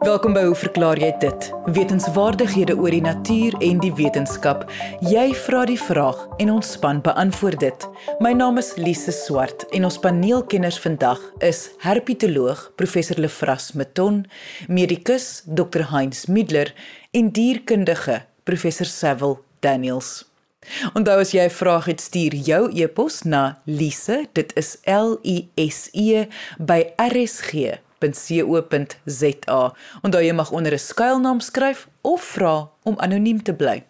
Welkom by Hoe verklaar jy dit? Wetenskapwaardighede oor die natuur en die wetenskap. Jy vra die vraag en ons span beantwoord dit. My naam is Lise Swart en ons paneelkenners vandag is herpetoloog professor Lefras Meton, medikus Dr Heinz Middler en dierkundige professor Sewil Daniels. Onthou as jy 'n vraag het, stuur jou e-pos na lise, dit is L I S E by rsg www.rsg.co.za. Onthou jy mag onder 'n skuilnaam skryf of vra om anoniem te bly.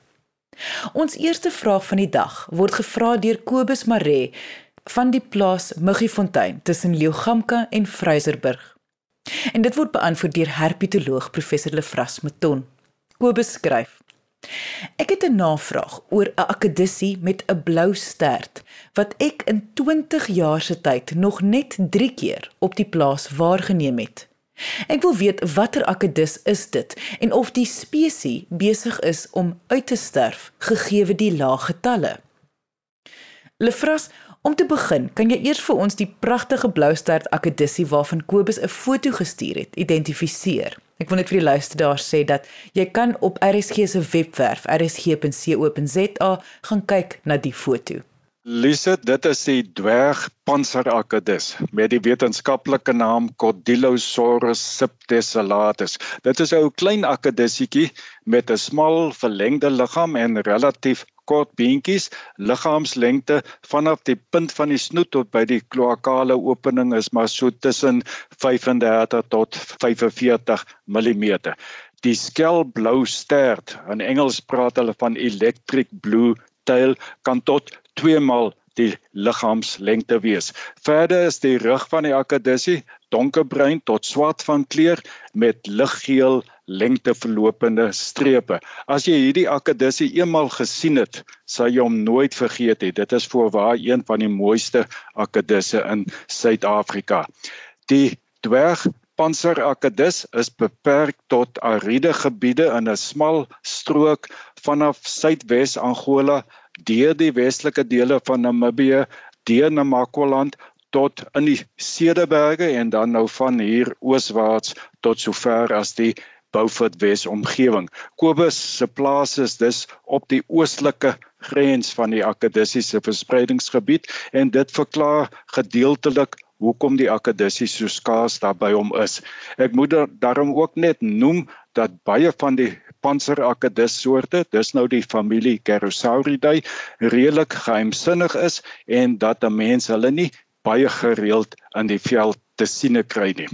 Ons eerste vraag van die dag word gevra deur Kobus Maree van die plaas Muggiefontein tussen Leeugamka en Vryserburg. En dit word beantwoord deur herpetoloog professor Lefras Meton. Kobus skryf: Ek het 'n navraag oor 'n akedissie met 'n blou stert wat ek in 20 jaar se tyd nog net 3 keer op die plaas waargeneem het. Ek wil weet watter akedis is dit en of die spesies besig is om uit te sterf gegee die lae getalle. Lefras, om te begin, kan jy eers vir ons die pragtige blou stert akedissie waarvan Kobus 'n foto gestuur het, identifiseer? Ek wil net vir die luisteraars sê dat jy kan op RSG se webwerf rsg.co.za gaan kyk na die foto. Lise, dit is die dwerg panserakkedus met die wetenskaplike naam Codilosaurus subtessellatus. Dit is 'n ou klein akkedussietjie met 'n smal verlengde liggaam en relatief kort beentjies, liggaamslengte vanaf die punt van die snoet tot by die kloakale opening is maar so tussen 35 tot 45 mm. Die skelblou stert, in Engels praat hulle van electric blue tail, kan tot 2 maal die liggaamslengte wees. Verder is die rug van die akkedissie donkerbruin tot swart van kleur met liggeel lengteverlopende strepe. As jy hierdie akkedissie eenmal gesien het, sal jy hom nooit vergeet nie. Dit is voorwaar een van die mooiste akkedisse in Suid-Afrika. Die dwerg panserakkedis is beperk tot ariede gebiede in 'n smal strook vanaf Suidwes Angola deur die westelike dele van Namibië, deur Namakoland tot in die Cederberge en dan nou van hier ooswaarts tot sover as die Beaufort Wes omgewing. Kobus se plaas is dus op die oostelike grens van die akedissiese verspreidingsgebied en dit verklaar gedeeltelik hoekom die akkedissie so skaars daarby hom is. Ek moet daarom ook net noem dat baie van die panserakkedis soorte, dis nou die familie Kerosauridae, redelik geheimsinnig is en dat 'n mens hulle nie baie gereeld in die veld te sien kry nie.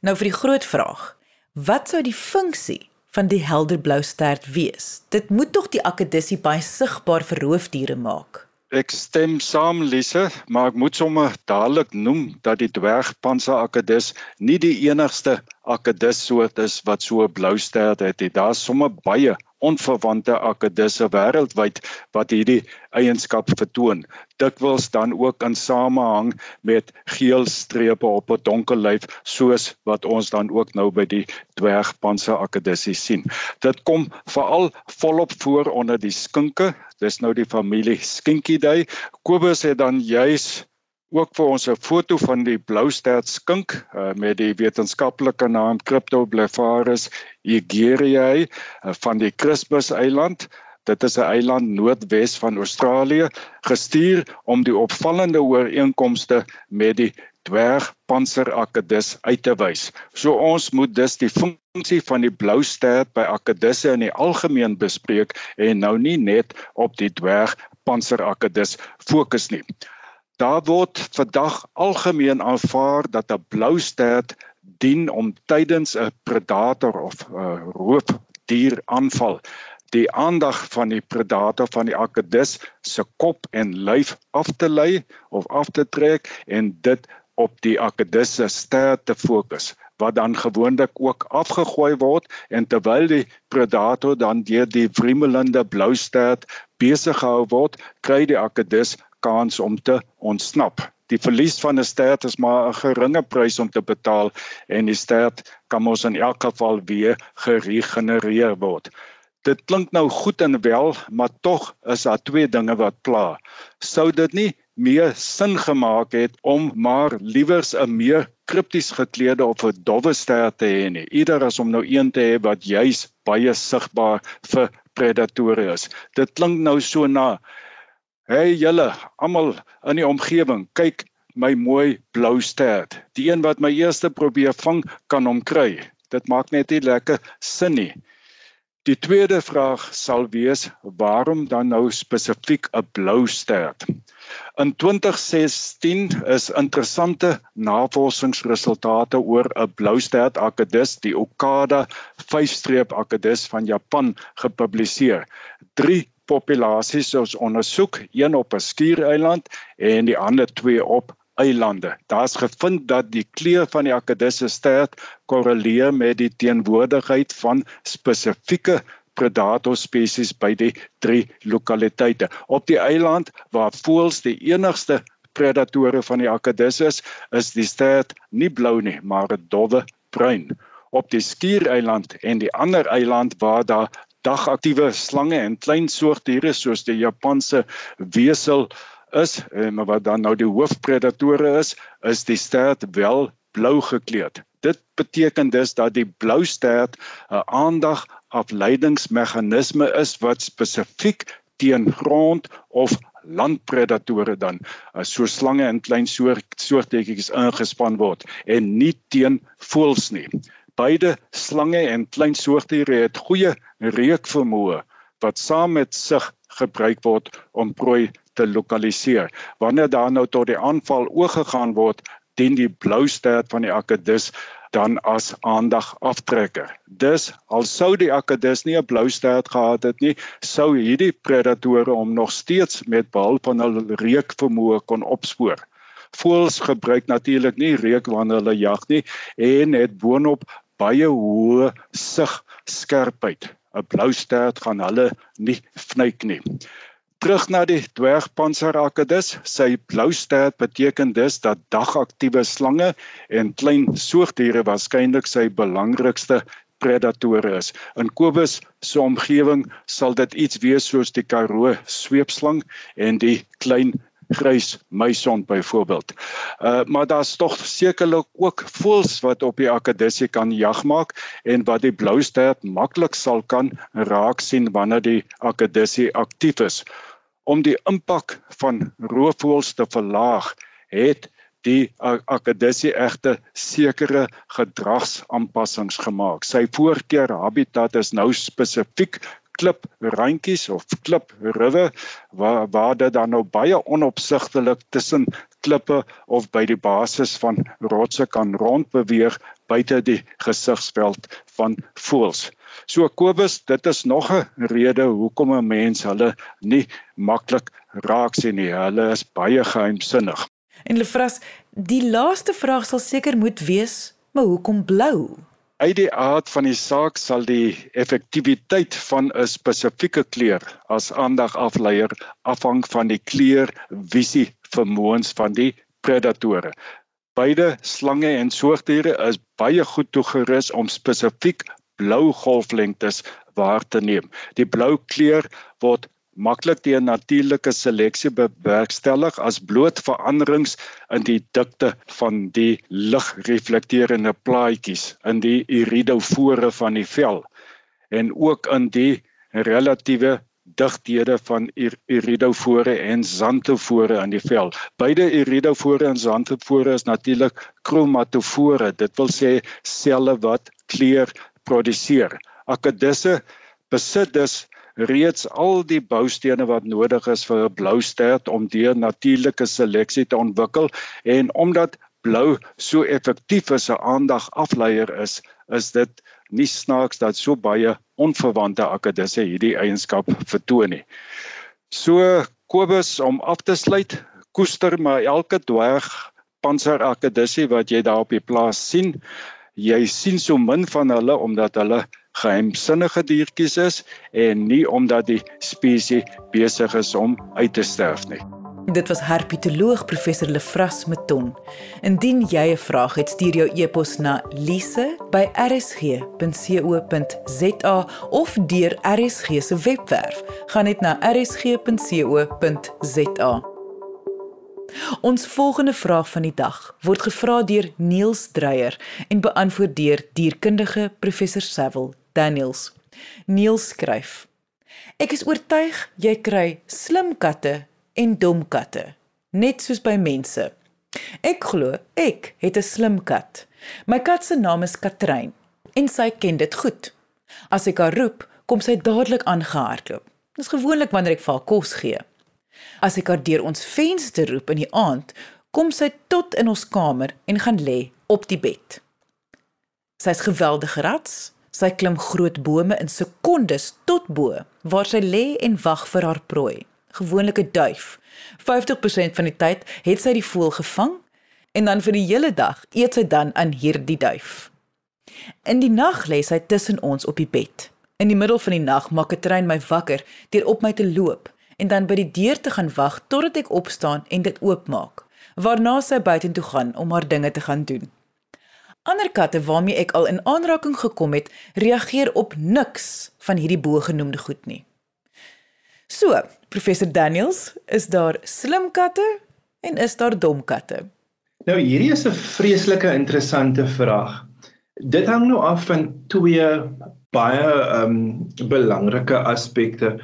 Nou vir die groot vraag, wat sou die funksie van die helderblou stert wees? Dit moet tog die akkedissie baie sigbaar vir roofdiere maak. Ek stem saam Lise, maar ek moet sommer dadelik noem dat die dwergpanserakkedis nie die enigste akkedis soort is wat so 'n blou stert het nie. Daar's sommer baie onverwante akkedisse wêreldwyd wat hierdie eienskap vertoon. Dikwels dan ook in samehang met geel strepe op 'n donker lyf soos wat ons dan ook nou by die dwergpanse akkedisse sien. Dit kom veral volop voor onder die skinke. Dis nou die familie Skinkidae. Kobus het dan juis ook vir ons 'n foto van die blou stert skink uh, met die wetenskaplike naam Cryptoblepharus egeriae uh, van die Christmas eiland. Dit is 'n eiland noordwes van Australië, gestuur om die opvallende ooreenkomste met die dwergpanserakkedis uit te wys. So ons moet dus die funksie van die blou stert by akkedisse in die algemeen bespreek en nou nie net op die dwergpanserakkedis fokus nie. Daar word vandag algemeen aanvaar dat 'n blou stert dien om tydens 'n predator of 'n roofdier aanval. Die aandag van die predator van die akedus se kop en lyf af te lei of af te trek en dit op die akedus se stert te fokus wat dan gewoonlik ook afgegooi word. En terwyl die predator dan deur die wrimelende blou stert besig gehou word kry die akedus kans om te ontsnap. Die verlies van 'n stert is maar 'n geringe prys om te betaal en die stert kan mos in elk geval weer geregenereer word. Dit klink nou goed en wel, maar tog is daar twee dinge wat pla. Sou dit nie meer sin gemaak het om maar liewers 'n meer kripties gekleurde of 'n dowwe ster te hê nie. Eerder as om nou een te hê wat juis baie sigbaar vir predatore is. Dit klink nou so na Hey julle, almal in die omgewing, kyk my mooi blou ster. Die een wat my eerste probeer vang, kan hom kry. Dit maak net nie lekker sin nie. Die tweede vraag sal wees waarom dan nou spesifiek 'n blou stert? In 2016 is interessante navorsingsresultate oor 'n blou stert akedus, die Okada 5-streep akedus van Japan gepubliseer. Drie populasies is ondersoek, een op 'n skiereiland en die ander twee op eilande. Daar's gevind dat die kleur van die akedisse stert korreleer met die teenwoordigheid van spesifieke predator spesies by die drie lokaliteite. Op die eiland waar voëls die enigste predatore van die akedisse is, is die stert nie blou nie, maar 'n dowwe bruin. Op die skiereiland en die ander eiland waar daar dagaktiewe slange en klein soortdiere soos die Japanse wesel is, eh, maar wat dan nou die hoofpredatore is, is die stert wel blou gekleed. Dit beteken dus dat die blou stert 'n aandag afleidingsmeganisme is wat spesifiek teen grond of landpredatore dan uh, so slange en klein soort soortetjies ingespan word en nie teen voëls nie. Beide slange en klein soortdiere het goeie reukvermoë wat saam met sig gebruik word om prooi te lokaliseer. Wanneer daar nou tot die aanval oorgegaan word, dien die blou stert van die akedus dan as aandag aftrekker. Dus al sou die akedus nie 'n blou stert gehad het nie, sou hierdie predatore hom nog steeds met behulp van hul reukvermoë kon opspoor. Voëls gebruik natuurlik nie reuk wanneer hulle jag nie en het boonop baie hoë sig skerpheid. 'n Blou stert gaan hulle nie vnyk nie. Terug na die dwergpanserrakedus, sy blou stert beteken dus dat dagaktiewe slange en klein soogdiere waarskynlik sy belangrikste predatore is. In Kobus se omgewing sal dit iets wees soos die Karoo sweepslang en die klein grys muisond byvoorbeeld. Uh maar daar's tog sekerlik ook voëls wat op die akedussie kan jag maak en wat die blou stert maklik sal kan raak sien wanneer die akedussie aktief is om die impak van roofvoëls te verlaag, het die akadissie egte sekere gedragsaanpassings gemaak. Sy voorkeur habitat is nou spesifiek kliprandjies of klipriwe waar waar dit dan nou baie onopsigtelik tussen klippe of by die basis van rotse kan rondbeweeg buite die gesigsveld van voëls. So Kobus, dit is nog 'n rede hoekom 'n mens hulle nie maklik raak sien nie. Hulle is baie geheimsinnig. En Lefras, die laaste vraag sal seker moet wees, maar hoekom blou? Uit die aard van die saak sal die effektiwiteit van 'n spesifieke kleur as aandagafleier afhang van die kleur visie vermoëns van die predatore. Beide slange en soogdiere is baie goed toegerus om spesifiek blou golflengtes waar te neem. Die blou kleur word maklik deur natuurlike seleksie bewerkstellig as bloot veranderings in die dikte van die ligreflekterende plaatjies in die iridofore van die vel en ook in die relatiewe digthede van iridofore en xanthofore in die vel. Beide iridofore en xanthofore is natuurlik kromatofore. Dit wil sê selle wat kleur produseer. Akkedisse besit dus reeds al die boustene wat nodig is vir 'n blou stert om deur natuurlike seleksie te ontwikkel en omdat blou so effektief is 'n aandagafleier is, is dit nie snaaks dat so baie onverwante akkedisse hierdie eienskap vertoon nie. So Kobus om af te sluit, koester maar elke dwerg panser akkedissie wat jy daar op die plaas sien jy sien so min van hulle omdat hulle geheimsinnige diertjies is en nie omdat die spesies besig is om uit te sterf nie. Dit was herpetoloog professor Lefras Meton. Indien jy 'n vraag het, stuur jou e-pos na lise@rsg.co.za of deur RSG se webwerf. Gaan net na rsg.co.za. Ons volgende vraag van die dag word gevra deur Niels Dreyer en beantwoord deur dierkundige professor Saville Daniels. Niels skryf: Ek is oortuig jy kry slim katte en dom katte, net soos by mense. Ek glo ek het 'n slim kat. My kat se naam is Katrein en sy ken dit goed. As ek haar roep, kom sy dadelik aangehardloop. Dis gewoonlik wanneer ek vir haar kos gee. As ek haar deur ons venster roep in die aand, kom sy tot in ons kamer en gaan lê op die bed. Sy's geweldig rats. Sy klim groot bome in sekondes tot bo waar sy lê en wag vir haar prooi, gewoonlik 'n duif. 50% van die tyd het sy die voël gevang en dan vir die hele dag eet sy dan aan hierdie duif. In die nag lê sy tussen ons op die bed. In die middel van die nag maak 'n trein my wakker deur op my te loop en dan by die deur te gaan wag totdat ek opstaan en dit oopmaak. Waarna sy buitentoe gaan om haar dinge te gaan doen. Ander katte waarmee ek al in aanraking gekom het, reageer op niks van hierdie bogenoemde goed nie. So, professor Daniels, is daar slim katte en is daar dom katte? Nou hierdie is 'n vreeslike interessante vraag. Dit hang nou af van twee baie ehm um, belangrike aspekte.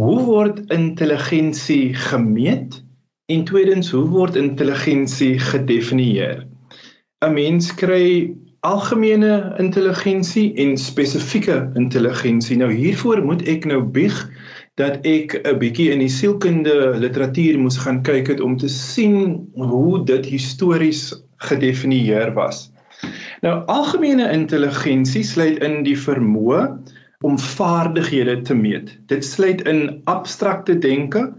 Hoe word intelligensie gemeet? En tweedens, hoe word intelligensie gedefinieer? 'n Mens kry algemene intelligensie en spesifieke intelligensie. Nou hiervoor moet ek nou bieg dat ek 'n bietjie in die sielkunde literatuur moes gaan kyk het om te sien hoe dit histories gedefinieer was. Nou algemene intelligensie sluit in die vermoë om vaardighede te meet. Dit sluit in abstrakte denke,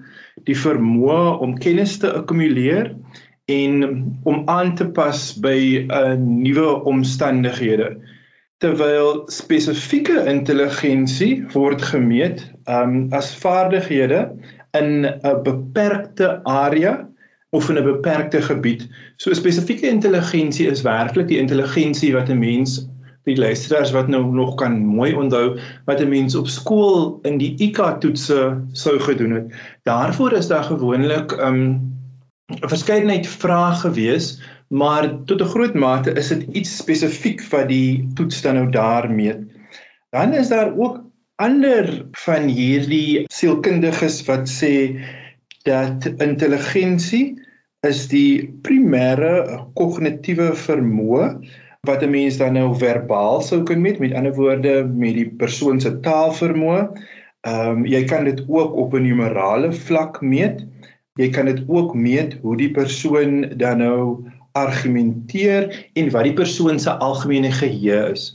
die vermoë om kennis te akkumuleer en om aan te pas by 'n uh, nuwe omstandighede. Terwyl spesifieke intelligensie word gemeet um, as vaardighede in 'n beperkte area of in 'n beperkte gebied. So spesifieke intelligensie is werklik die intelligensie wat 'n mens die luisteraars wat nou nog kan mooi onthou wat 'n mens op skool in die IQ toetse sou gedoen het. Daarvoor is daar gewoonlik 'n verskeidenheid vrae gewees, maar tot 'n groot mate is dit iets spesifiek wat die toets dan nou daar meet. Dan is daar ook ander van hierdie sielkundiges wat sê dat intelligensie is die primêre kognitiewe vermoë wat 'n mens dan nou verbaal sou kan meet met ander woorde met die persoon se taalvermoë. Ehm um, jy kan dit ook op 'n numerale vlak meet. Jy kan dit ook meet hoe die persoon dan nou argumenteer en wat die persoon se algemene geheue is.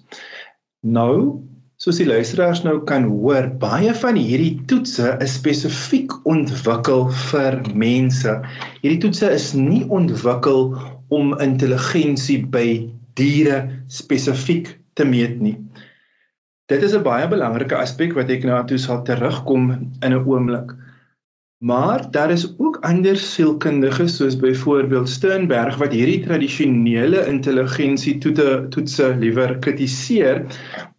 Nou Soos die luisteraars nou kan hoor, baie van hierdie toetse is spesifiek ontwikkel vir mense. Hierdie toetse is nie ontwikkel om intelligensie by diere spesifiek te meet nie. Dit is 'n baie belangrike aspek wat ek nou toe sal terugkom in 'n oomblik. Maar daar is ook ander sielkundiges soos byvoorbeeld Sternberg wat hierdie tradisionele intelligensie toetse liewer kritiseer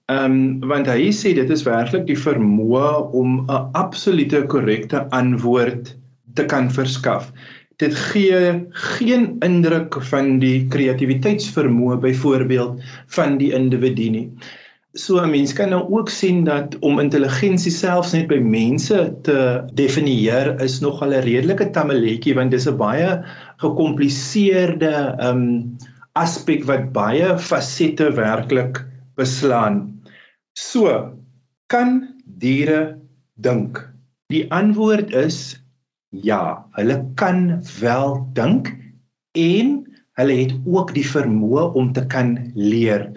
Ehm um, want hy sê dit is werklik die vermoë om 'n absolute korrekte antwoord te kan verskaf. Dit gee geen indruk van die kreatiwiteitsvermoë byvoorbeeld van die individu nie. So 'n mens kan nou ook sien dat om intelligensie selfs net by mense te definieer is nog al 'n redelike tammeletjie want dis 'n baie gekompliseerde ehm um, aspek wat baie fasette werklik beslaan. So, kan diere dink? Die antwoord is ja, hulle kan wel dink en hulle het ook die vermoë om te kan leer.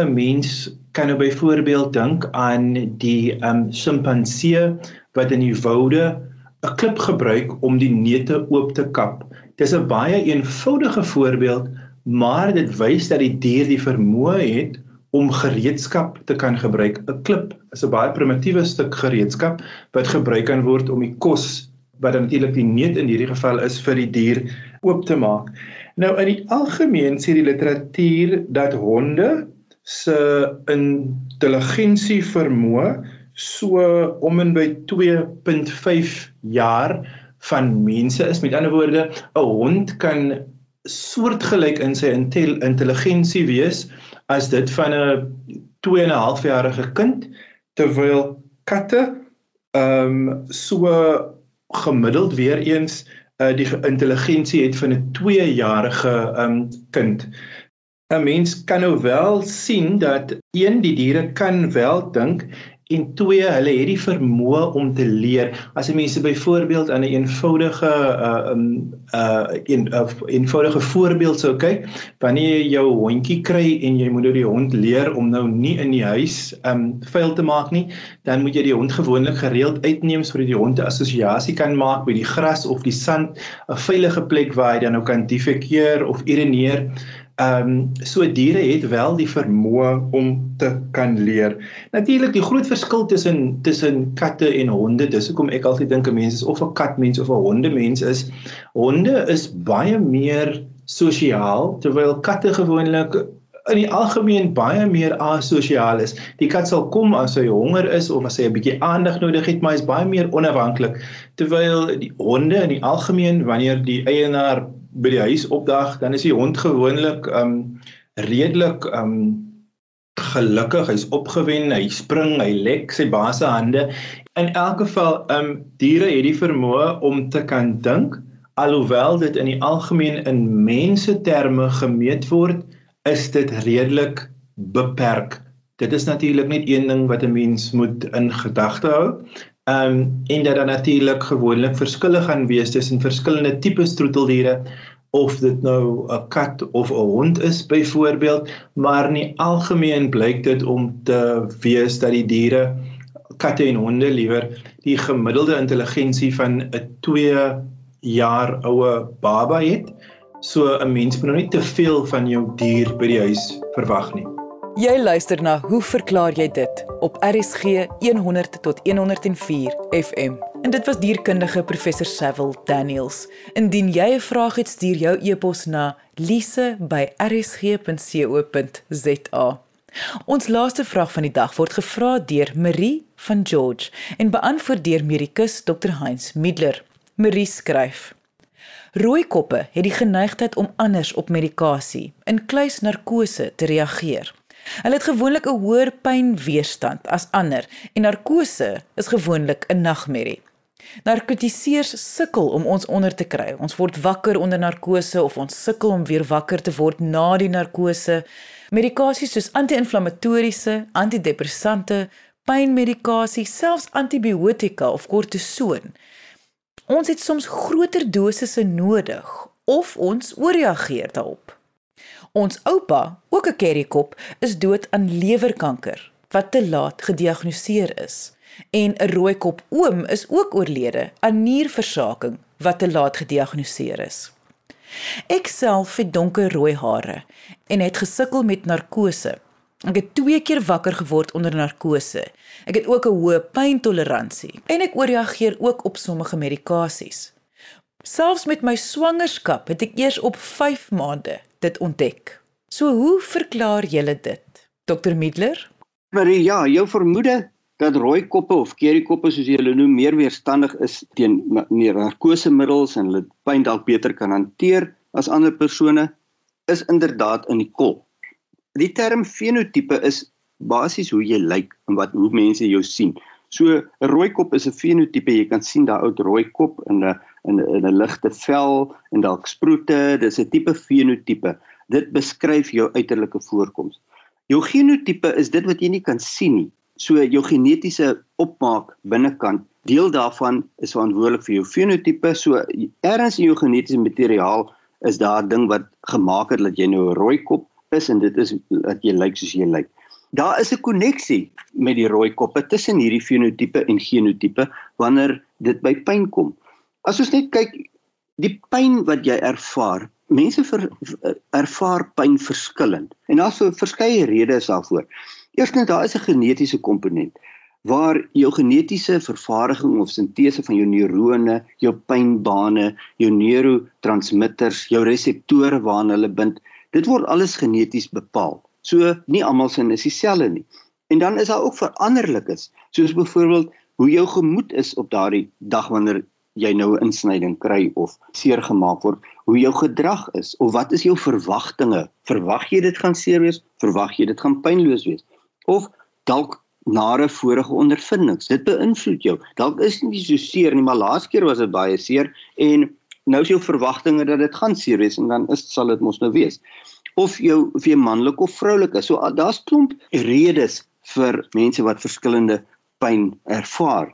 'n Mens kan nou byvoorbeeld dink aan die um simpansee wat in die woude 'n klip gebruik om die neute oop te kap. Dis 'n baie eenvoudige voorbeeld, maar dit wys dat die dier die vermoë het om gereedskap te kan gebruik. 'n Klip is 'n baie primitiewe stuk gereedskap wat gebruik kan word om die kos wat natuurlik die neut in hierdie geval is vir die dier oop te maak. Nou in die algemeen sê die literatuur dat honde se intelligensie vermoë so om en by 2.5 jaar van mense is. Met ander woorde, 'n hond kan soortgelyk in sy intelligensie wees as dit van 'n 2 en 'n half jarige kind terwyl katte ehm um, so gemiddeld weer eens uh, die intelligensie het van 'n 2 jarige ehm um, kind. 'n Mens kan nou wel sien dat een die diere kan wel dink en twee hulle het die vermoë om te leer. As jy mense byvoorbeeld aan 'n eenvoudige uh um uh een uh, eenvoudige voorbeeld sou kyk, wanneer jy jou hondjie kry en jy moet nou die hond leer om nou nie in die huis um vuil te maak nie, dan moet jy die hond gewoonlik gereeld uitneem sodat die hond 'n assosiasie kan maak met die gras of die sand, 'n veilige plek waar hy dan nou kan defekeer of urineer. Ehm um, so diere het wel die vermoë om te kan leer. Natuurlik die groot verskil tussen tussen katte en honde, dis hoekom ek altyd dink 'n mens is of 'n katmens of 'n hondemens is. Honde is baie meer sosiaal terwyl katte gewoonlik in die algemeen baie meer asosiaal is. Die kat sal kom as hy honger is of as hy 'n bietjie aandag nodig het, maar hy is baie meer onafhanklik. Terwyl die honde in die algemeen wanneer die eienaar by die huis opdag, dan is die hond gewoonlik um redelik um gelukkig, hy's opgewen, hy spring, hy lek sy baas se hande. In elk geval um diere het die vermoë om te kan dink, alhoewel dit in die algemeen in mense terme gemeet word, is dit redelik beperk. Dit is natuurlik net een ding wat 'n mens moet in gedagte hou. Ehm um, en dat daar natuurlik gewoonlik verskille gaan wees tussen verskillende tipe troeteldiere of dit nou 'n kat of 'n hond is byvoorbeeld, maar in die algemeen blyk dit om te wees dat die diere katte en honde liewer die gemiddelde intelligensie van 'n 2 jaar oue baba het. So 'n mens moet nou nie te veel van jou dier by die huis verwag nie. Jy luister na Hoe verklaar jy dit op RSG 100 tot 104 FM. En dit was dierkundige professor Sewil Daniels. Indien jy 'n vraag het, stuur jou e-pos na lise@rsg.co.za. Ons laaste vraag van die dag word gevra deur Marie van George en beantwoord deur medikus Dr. Heinz Middler. Marie skryf: Rooikoppe het die geneigtheid om anders op medikasie, in kluis narkose te reageer. Hulle het gewoonlik 'n hoër pynweerstand as ander en narkose is gewoonlik 'n nagmerrie. Narkotiseers sukkel om ons onder te kry. Ons word wakker onder narkose of ons sukkel om weer wakker te word na die narkose. Medikasies soos anti-inflammatoriese, antidepressante, pynmedikasie, selfs antibiotika of kortison. Ons het soms groter dosisse nodig of ons ooreageer daarop. Ons oupa, ook 'n kerrykop, is dood aan lewerkanker wat te laat gediagnoseer is. En 'n rooikop oom is ook oorlede aan nierversaking wat te laat gediagnoseer is. Ek self het donkerrooi hare en het gesukkel met narkose. Ek het twee keer wakker geword onder narkose. Ek het ook 'n hoë pyntoleransie en ek ooreageer ook op sommige medikasies. Selfs met my swangerskap het ek eers op 5 maande dit ontdek. So hoe verklaar julle dit? Dr Middler? Marie, ja, jou vermoede dat rooi koppe of kerrykoppe soos jy hulle noem meer weerstandig is teen narkosemiddels en hulle pyn dalk beter kan hanteer as ander persone is inderdaad in die kol. Die term fenotipe is basies hoe jy lyk en wat hoe mense jou sien. So 'n rooi kop is 'n fenotipe. Jy kan sien daai ou rooi kop in 'n in 'n 'n ligte vel en dalk sproete. Dis 'n tipe fenotipe. Dit beskryf jou uiterlike voorkoms. Jou genotipe is dit wat jy nie kan sien nie. So jou genetiese opmaak binnekant, deel daarvan is verantwoordelik vir jou fenotipe. So ergens in jou genetiese materiaal is daar 'n ding wat gemaak het dat jy nou 'n rooi kop is en dit is dat jy lyk soos jy lyk. Daar is 'n koneksie met die rooi koppe tussen hierdie fenotipe en genotipe wanneer dit by pyn kom. As ons net kyk die pyn wat jy ervaar, mense ver, ervaar pyn verskillend. En daar's so verskeie redes daarvoor. Eerstens daar is 'n genetiese komponent waar jou genetiese vervaardiging of sintese van jou neurone, jou pynbane, jou neurotransmitters, jou reseptore waarna hulle bind, dit word alles geneties bepaal. So nie almal sin is dieselfde nie. En dan is daar ook veranderlikes, soos byvoorbeeld hoe jou gemoed is op daardie dag wanneer jy nou 'n insnyding kry of seer gemaak word, hoe jou gedrag is of wat is jou verwagtinge? Verwag jy dit gaan seer wees? Verwag jy dit gaan pynloos wees? Of dalk nare vorige ondervindings. Dit beïnvloed jou. Dalk is dit nie so seer nie, maar laas keer was dit baie seer en nou is jou verwagtinge dat dit gaan seer wees en dan is sal dit mos nou wees. Of jou of jy manlik of vroulik is. So daar's klomp redes vir mense wat verskillende pyn ervaar.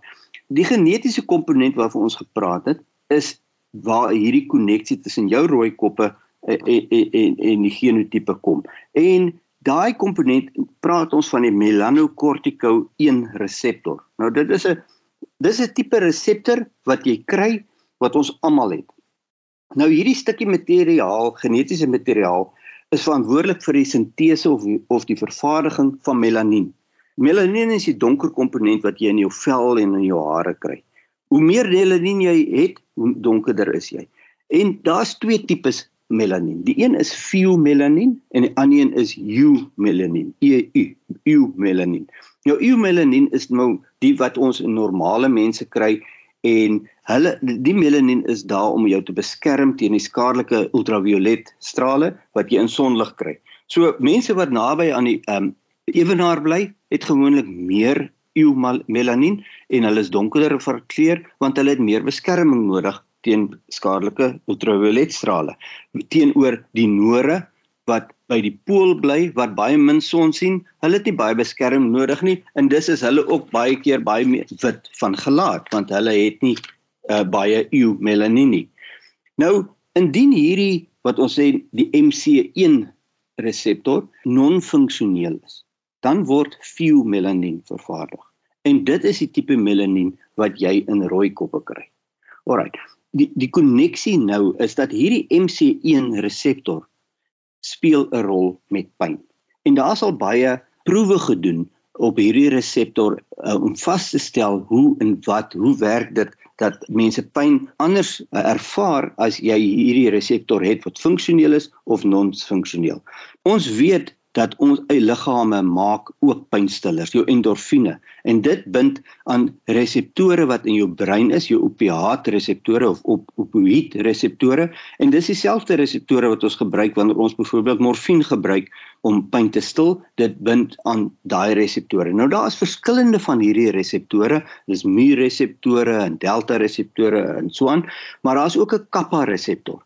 Die genetiese komponent waarvan ons gepraat het, is waar hierdie koneksie tussen jou rooi koppe en en en, en die genotipe kom. En daai komponent praat ons van die melanocortico 1 reseptor. Nou dit is 'n dis 'n tipe reseptor wat jy kry wat ons almal het. Nou hierdie stukkie materiaal, genetiese materiaal is verantwoordelik vir die sintese of of die vervaardiging van melanien. Melanien is die donker komponent wat jy in jou vel en in jou hare kry. Hoe meer melanien jy het, hoe donkerder is jy. En daar's twee tipes melanin. Die een is pheomelanin en die ander een is eumelanin. E U, eumelanin. Nou eumelanin is nou die wat ons in normale mense kry en hulle die melanin is daar om jou te beskerm teen die skadelike ultraviolet strale wat jy in sonlig kry. So mense wat naby aan die ehm um, ewenaar bly, het gewoonlik meer eumelanin en hulle is donkerder verkleur want hulle het meer beskerming nodig teen skadelike ultravioletstrale teenoor die noore wat by die pool bly wat baie min son sien. Hulle het nie baie beskerming nodig nie en dis is hulle ook baie keer baie wit van gelaat want hulle het nie uh, baie eumelanin nie. Nou indien hierdie wat ons sê die MC1 reseptor non-funksioneel is dan word pheomelanin vervaardig. En dit is die tipe melanin wat jy in rooi koppe kry. Alrite die die koneksie nou is dat hierdie MC1 reseptor speel 'n rol met pyn. En daar sal baie proewe gedoen op hierdie reseptor uh, om vas te stel hoe en wat hoe werk dit dat mense pyn anders uh, ervaar as jy hierdie reseptor het wat funksioneel is of non-funksioneel. Ons weet dat ons eie liggame maak ook pynstillers, jou endorfine en dit bind aan reseptore wat in jou brein is, jou opiaat reseptore of op opioid reseptore en dis dieselfde reseptore wat ons gebruik wanneer ons byvoorbeeld morfine gebruik om pyn te stil, dit bind aan daai reseptore. Nou daar is verskillende van hierdie reseptore, dis mu reseptore en delta reseptore en so aan, maar daar's ook 'n kappa reseptor.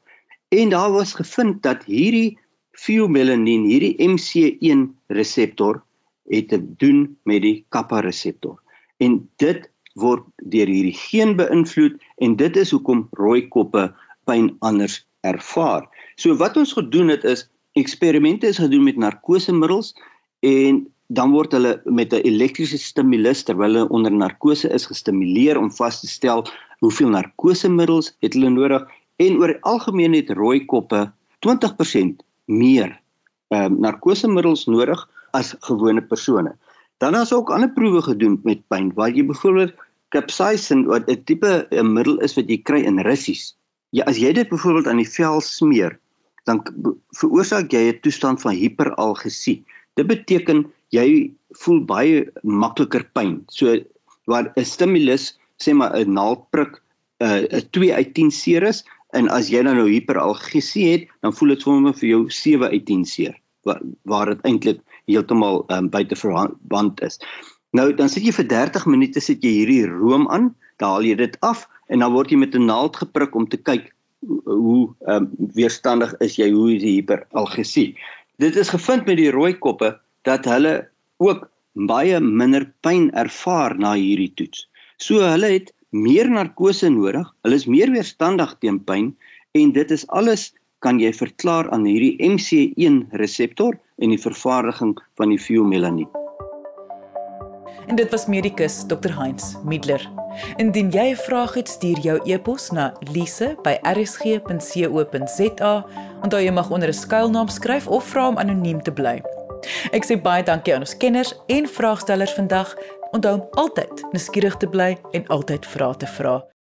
En daar was gevind dat hierdie pheomelanin, hierdie MC1 reseptor het te doen met die kappa reseptor. En dit word deur hierdie geen beïnvloed en dit is hoekom rooi koppe pyn anders ervaar. So wat ons gedoen het is eksperimente is gedoen met narkosemiddels en dan word hulle met 'n elektriese stimulus terwyl hulle onder narkose is gestimuleer om vas te stel hoeveel narkosemiddels het hulle nodig en oor algemeen het rooi koppe 20% meer ehm um, narkosemiddels nodig as gewone persone. Dan is ook ander proewe gedoen met pyn waar jy byvoorbeeld capsaicin wat 'n tipe 'n middel is wat jy kry in russies. Ja, as jy dit byvoorbeeld aan die vel smeer, dan veroorsaak jy 'n toestand van hiperalgesie. Dit beteken jy voel baie makliker pyn. So waar 'n stimulus, sê maar 'n naaldprik, eh, 'n uh, 2 uit 10 seer is, En as jy dan nou hiperalgesie het, dan voel dit sommer vir jou 7 uit 10 seer waar, waar dit eintlik heeltemal um, buite verband is. Nou dan sit jy vir 30 minute sit jy hierdie room aan, dan haal jy dit af en dan word jy met 'n naald geprik om te kyk hoe um, weerstandig is jy hoe is die hiperalgesie. Dit is gevind met die rooi koppe dat hulle ook baie minder pyn ervaar na hierdie toets. So hulle het meer narkose nodig. Hulle is meer weerstandig teen pyn en dit is alles kan jy verklaar aan hierdie MC1 reseptor en die vervaardiging van die pheomelanin. En dit was medikus Dr Heinz Middler. Indien jy 'n vraag het, stuur jou e-pos na lise@rsg.co.za. Onthou jy mag onder 'n skuilnaam skryf of vra om anoniem te bly. Ek sê baie dankie aan ons kenners en vraagstellers vandag. Onthou om altyd nuuskierig te bly en altyd vrae te vra.